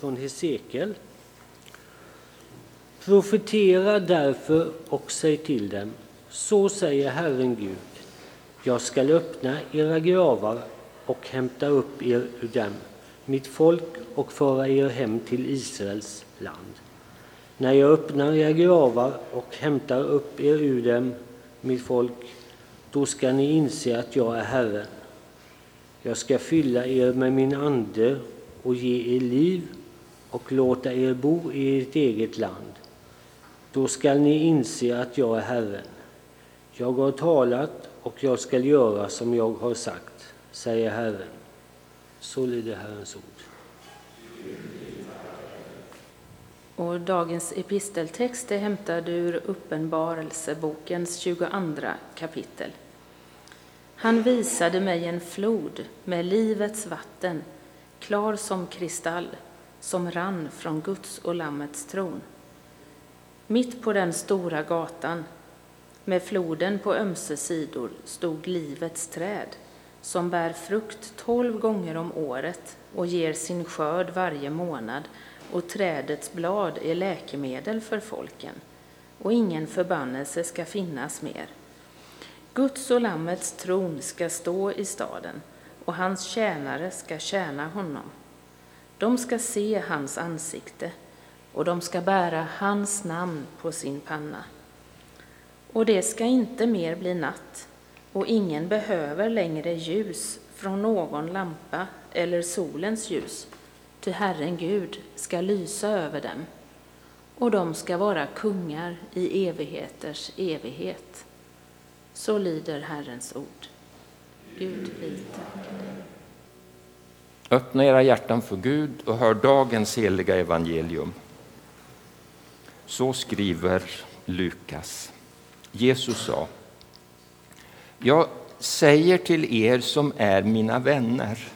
från Hesekiel. Profetera därför och säg till dem, så säger Herren Gud, jag skall öppna era gravar och hämta upp er ur dem, mitt folk, och föra er hem till Israels land. När jag öppnar era gravar och hämtar upp er ur dem, mitt folk, då skall ni inse att jag är Herren. Jag ska fylla er med min ande och ge er liv och låta er bo i ert eget land. Då skall ni inse att jag är Herren. Jag har talat och jag skall göra som jag har sagt, säger Herren. Så lyder Herrens ord. Och dagens episteltext är hämtad ur Uppenbarelsebokens 22 kapitel. Han visade mig en flod med livets vatten, klar som kristall, som rann från Guds och Lammets tron. Mitt på den stora gatan, med floden på ömse sidor, stod livets träd, som bär frukt tolv gånger om året och ger sin skörd varje månad, och trädets blad är läkemedel för folken, och ingen förbannelse ska finnas mer. Guds och Lammets tron ska stå i staden, och hans tjänare ska tjäna honom. De ska se hans ansikte, och de ska bära hans namn på sin panna. Och det ska inte mer bli natt, och ingen behöver längre ljus från någon lampa eller solens ljus, ty Herren Gud ska lysa över dem, och de ska vara kungar i evigheters evighet. Så lyder Herrens ord. Gud, vi tackar dig. Öppna era hjärtan för Gud och hör dagens heliga evangelium. Så skriver Lukas. Jesus sa, jag säger till er som är mina vänner,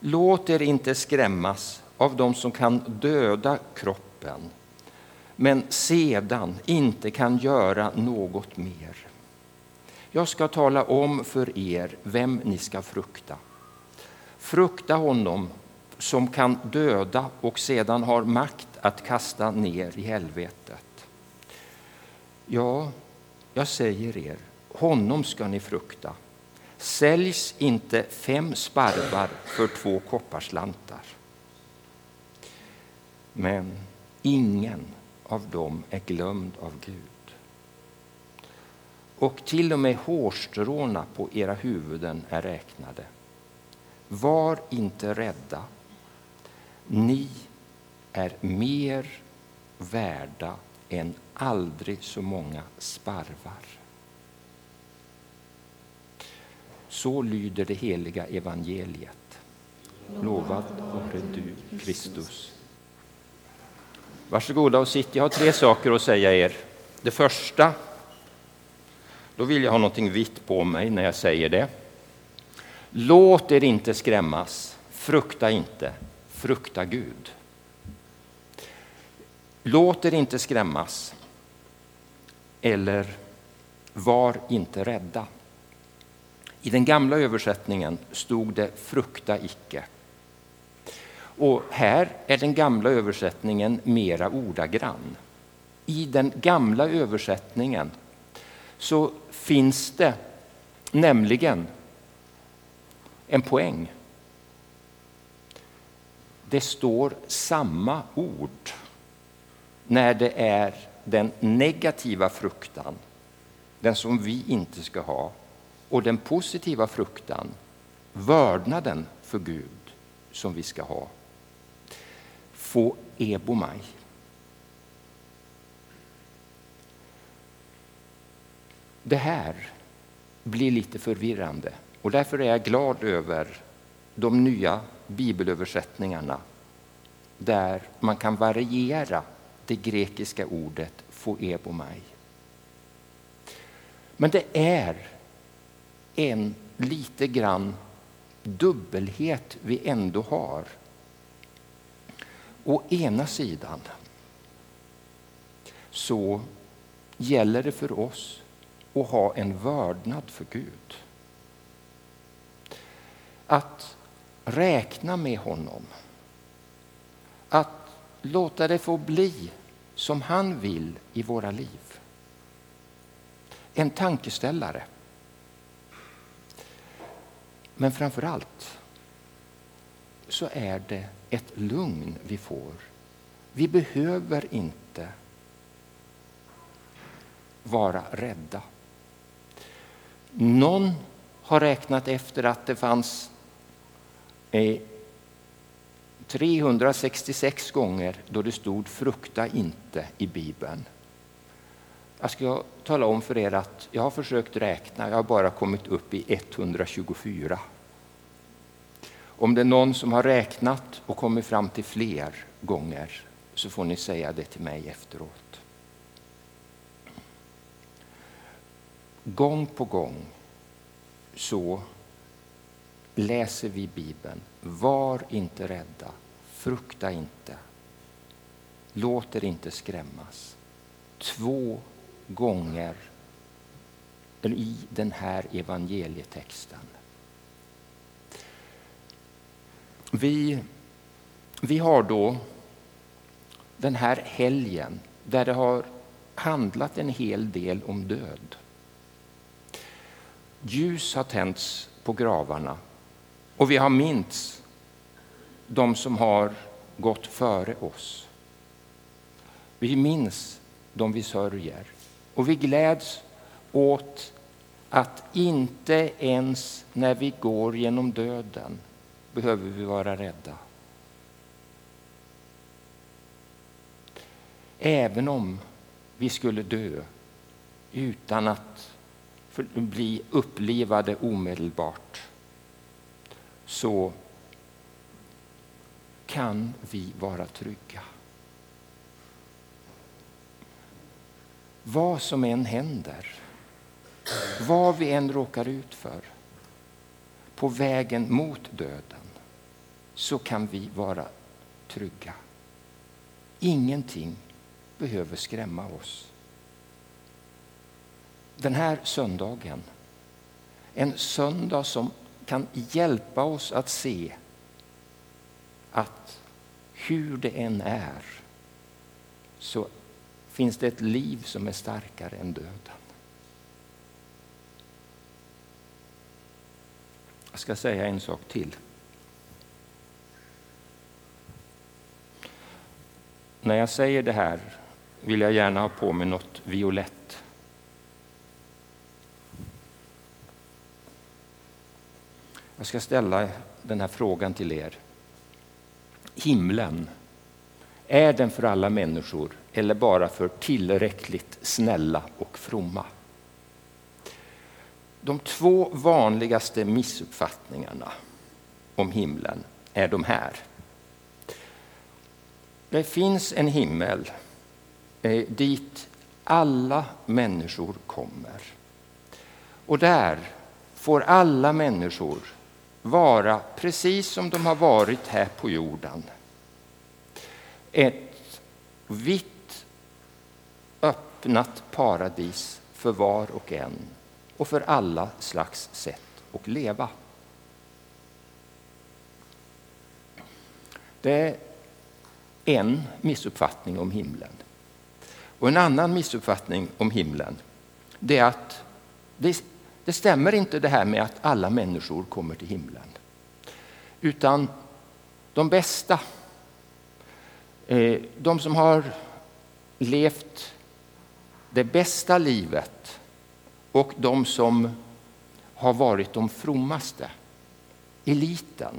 låt er inte skrämmas av dem som kan döda kroppen, men sedan inte kan göra något mer. Jag ska tala om för er vem ni ska frukta. Frukta honom som kan döda och sedan har makt att kasta ner i helvetet. Ja, jag säger er, honom ska ni frukta. Säljs inte fem sparvar för två kopparslantar? Men ingen av dem är glömd av Gud. Och till och med hårstråna på era huvuden är räknade. Var inte rädda. Ni är mer värda än aldrig så många sparvar. Så lyder det heliga evangeliet. Lovad vare du, Kristus. Varsågoda och sitt. Jag har tre saker att säga er. Det första, då vill jag ha någonting vitt på mig när jag säger det. Låt er inte skrämmas, frukta inte, frukta Gud. Låt er inte skrämmas, eller var inte rädda. I den gamla översättningen stod det frukta icke. Och här är den gamla översättningen mera ordagrann. I den gamla översättningen så finns det nämligen en poäng. Det står samma ord när det är den negativa fruktan, den som vi inte ska ha, och den positiva fruktan, vördnaden för Gud, som vi ska ha. Få ebomaj. Det här blir lite förvirrande och därför är jag glad över de nya bibelöversättningarna där man kan variera det grekiska ordet foebomai. Men det är en lite grann dubbelhet vi ändå har. Å ena sidan så gäller det för oss att ha en vördnad för Gud. Att räkna med honom. Att låta det få bli som han vill i våra liv. En tankeställare. Men framför allt så är det ett lugn vi får. Vi behöver inte vara rädda. Någon har räknat efter att det fanns Eh, 366 gånger då det stod frukta inte i Bibeln. Jag ska tala om för er att jag har försökt räkna, jag har bara kommit upp i 124. Om det är någon som har räknat och kommit fram till fler gånger så får ni säga det till mig efteråt. Gång på gång så läser vi Bibeln. Var inte rädda, frukta inte, låt er inte skrämmas. Två gånger i den här evangelietexten. Vi, vi har då den här helgen där det har handlat en hel del om död. Ljus har tänts på gravarna och vi har mints de som har gått före oss. Vi minns de vi sörjer och vi gläds åt att inte ens när vi går genom döden behöver vi vara rädda. Även om vi skulle dö utan att bli upplivade omedelbart så kan vi vara trygga. Vad som än händer, vad vi än råkar ut för på vägen mot döden så kan vi vara trygga. Ingenting behöver skrämma oss. Den här söndagen, en söndag som kan hjälpa oss att se att hur det än är så finns det ett liv som är starkare än döden. Jag ska säga en sak till. När jag säger det här vill jag gärna ha på mig något violett. Jag ska ställa den här frågan till er. Himlen, är den för alla människor eller bara för tillräckligt snälla och fromma? De två vanligaste missuppfattningarna om himlen är de här. Det finns en himmel eh, dit alla människor kommer. Och där får alla människor vara precis som de har varit här på jorden. Ett vitt öppnat paradis för var och en och för alla slags sätt att leva. Det är en missuppfattning om himlen. Och en annan missuppfattning om himlen det är att det, det stämmer inte det här med att alla människor kommer till himlen. Utan de bästa, eh, de som har levt det bästa livet och de som har varit de frommaste, eliten,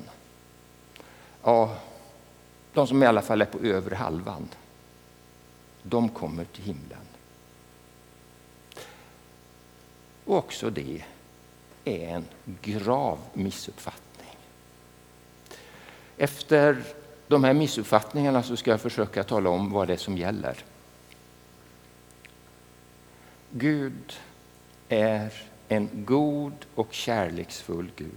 ja, de som i alla fall är på övre halvan, de kommer till himlen. Och också det är en grav missuppfattning. Efter de här missuppfattningarna så ska jag försöka tala om vad det är som gäller. Gud är en god och kärleksfull Gud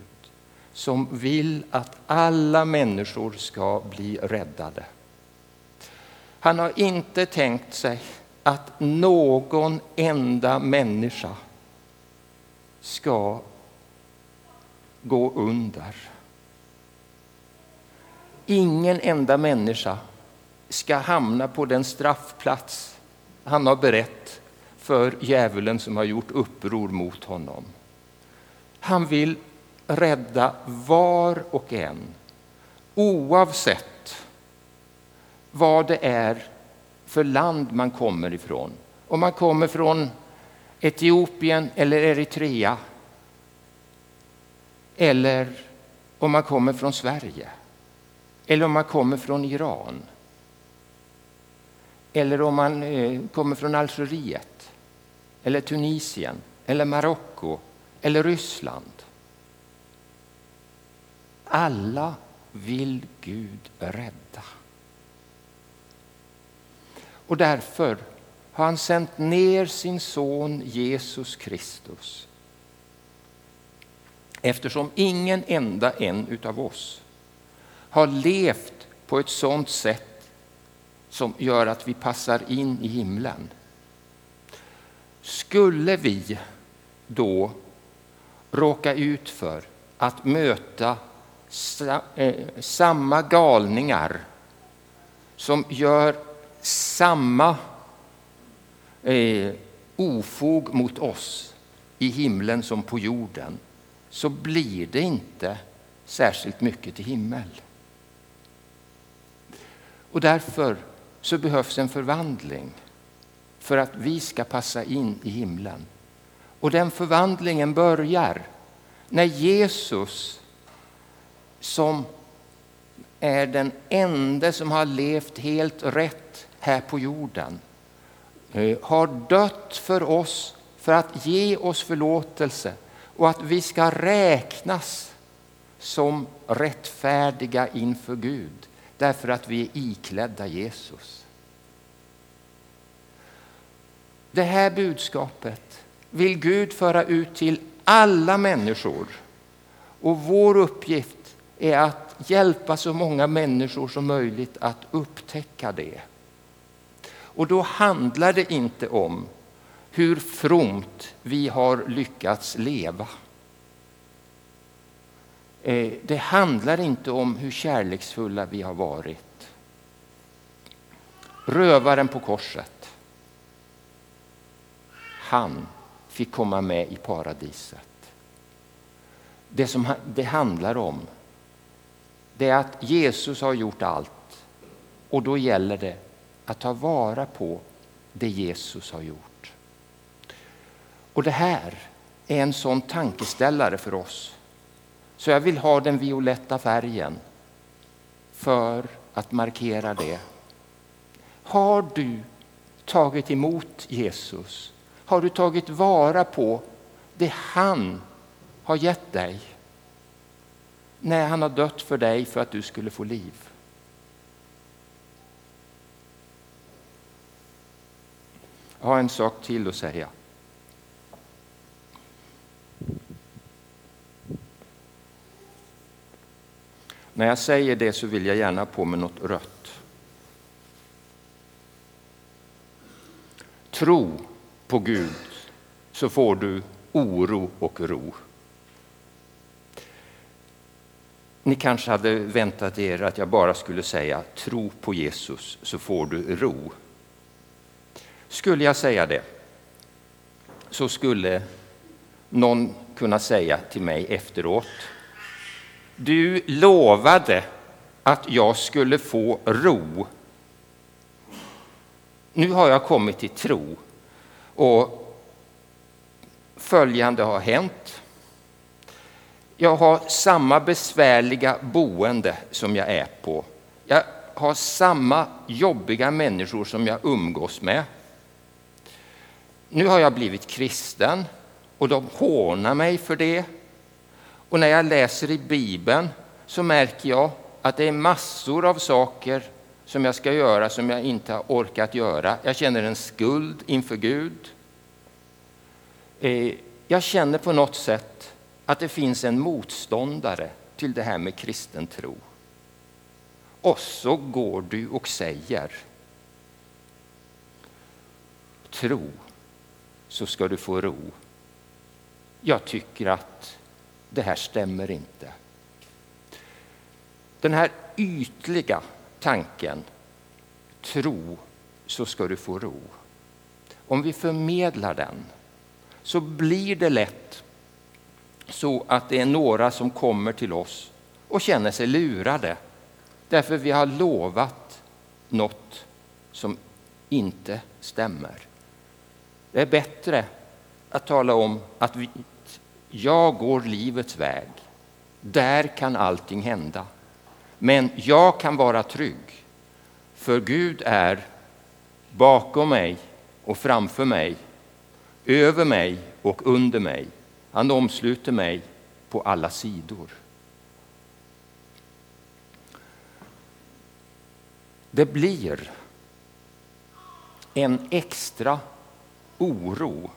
som vill att alla människor ska bli räddade. Han har inte tänkt sig att någon enda människa ska gå under. Ingen enda människa ska hamna på den straffplats han har berett för djävulen som har gjort uppror mot honom. Han vill rädda var och en, oavsett vad det är för land man kommer ifrån. Om man kommer från Etiopien eller Eritrea. Eller om man kommer från Sverige. Eller om man kommer från Iran. Eller om man eh, kommer från Algeriet. Eller Tunisien. Eller Marocko. Eller Ryssland. Alla vill Gud rädda. Och därför har han sänt ner sin son Jesus Kristus. Eftersom ingen enda en av oss har levt på ett sådant sätt som gör att vi passar in i himlen. Skulle vi då råka ut för att möta eh, samma galningar som gör samma eh, ofog mot oss i himlen som på jorden så blir det inte särskilt mycket till himmel. Och därför så behövs en förvandling för att vi ska passa in i himlen. Och den förvandlingen börjar när Jesus som är den enda som har levt helt rätt här på jorden Eh, har dött för oss för att ge oss förlåtelse och att vi ska räknas som rättfärdiga inför Gud därför att vi är iklädda Jesus. Det här budskapet vill Gud föra ut till alla människor. Och vår uppgift är att hjälpa så många människor som möjligt att upptäcka det. Och då handlar det inte om hur fromt vi har lyckats leva. Eh, det handlar inte om hur kärleksfulla vi har varit. Rövaren på korset, han fick komma med i paradiset. Det som det handlar om det är att Jesus har gjort allt och då gäller det att ta vara på det Jesus har gjort. Och det här är en sån tankeställare för oss. Så jag vill ha den violetta färgen för att markera det. Har du tagit emot Jesus? Har du tagit vara på det han har gett dig? När han har dött för dig för att du skulle få liv. Har en sak till att säga. När jag säger det så vill jag gärna på med något rött. Tro på Gud så får du oro och ro. Ni kanske hade väntat er att jag bara skulle säga tro på Jesus så får du ro. Skulle jag säga det så skulle någon kunna säga till mig efteråt du lovade att jag skulle få ro. Nu har jag kommit till tro och följande har hänt. Jag har samma besvärliga boende som jag är på. Jag har samma jobbiga människor som jag umgås med. Nu har jag blivit kristen och de hånar mig för det. Och när jag läser i Bibeln så märker jag att det är massor av saker som jag ska göra som jag inte har orkat göra. Jag känner en skuld inför Gud. Eh, jag känner på något sätt att det finns en motståndare till det här med kristen tro. Och så går du och säger tro så ska du få ro. Jag tycker att det här stämmer inte. Den här ytliga tanken tro så ska du få ro. Om vi förmedlar den så blir det lätt så att det är några som kommer till oss och känner sig lurade därför vi har lovat något som inte stämmer. Det är bättre att tala om att vi, jag går livets väg. Där kan allting hända. Men jag kan vara trygg, för Gud är bakom mig och framför mig, över mig och under mig. Han omsluter mig på alla sidor. Det blir en extra oro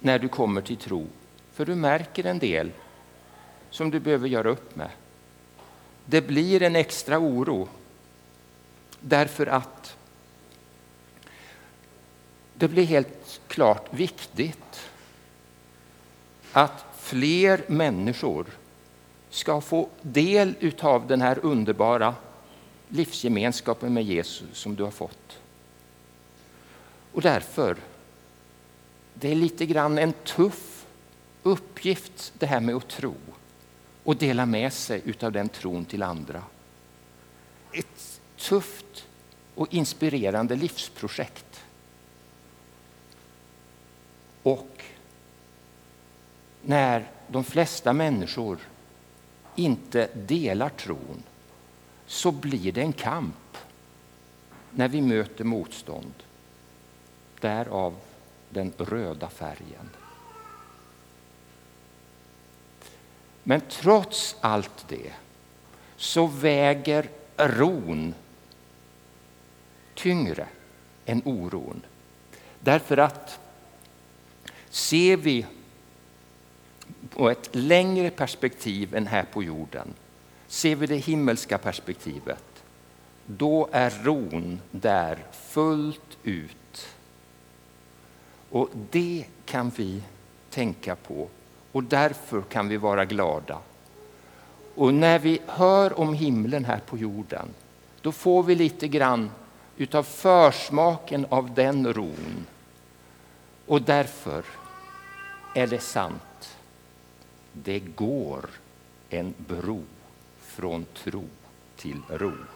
när du kommer till tro, för du märker en del som du behöver göra upp med. Det blir en extra oro därför att det blir helt klart viktigt att fler människor ska få del av den här underbara livsgemenskapen med Jesus som du har fått. Och därför, det är lite grann en tuff uppgift det här med att tro och dela med sig av den tron till andra. Ett tufft och inspirerande livsprojekt. Och när de flesta människor inte delar tron så blir det en kamp när vi möter motstånd. Därav den röda färgen. Men trots allt det så väger ron tyngre än oron. Därför att ser vi på ett längre perspektiv än här på jorden, ser vi det himmelska perspektivet, då är ron där fullt ut. Och det kan vi tänka på och därför kan vi vara glada. Och när vi hör om himlen här på jorden, då får vi lite grann utav försmaken av den ron. Och därför är det sant. Det går en bro från tro till ro.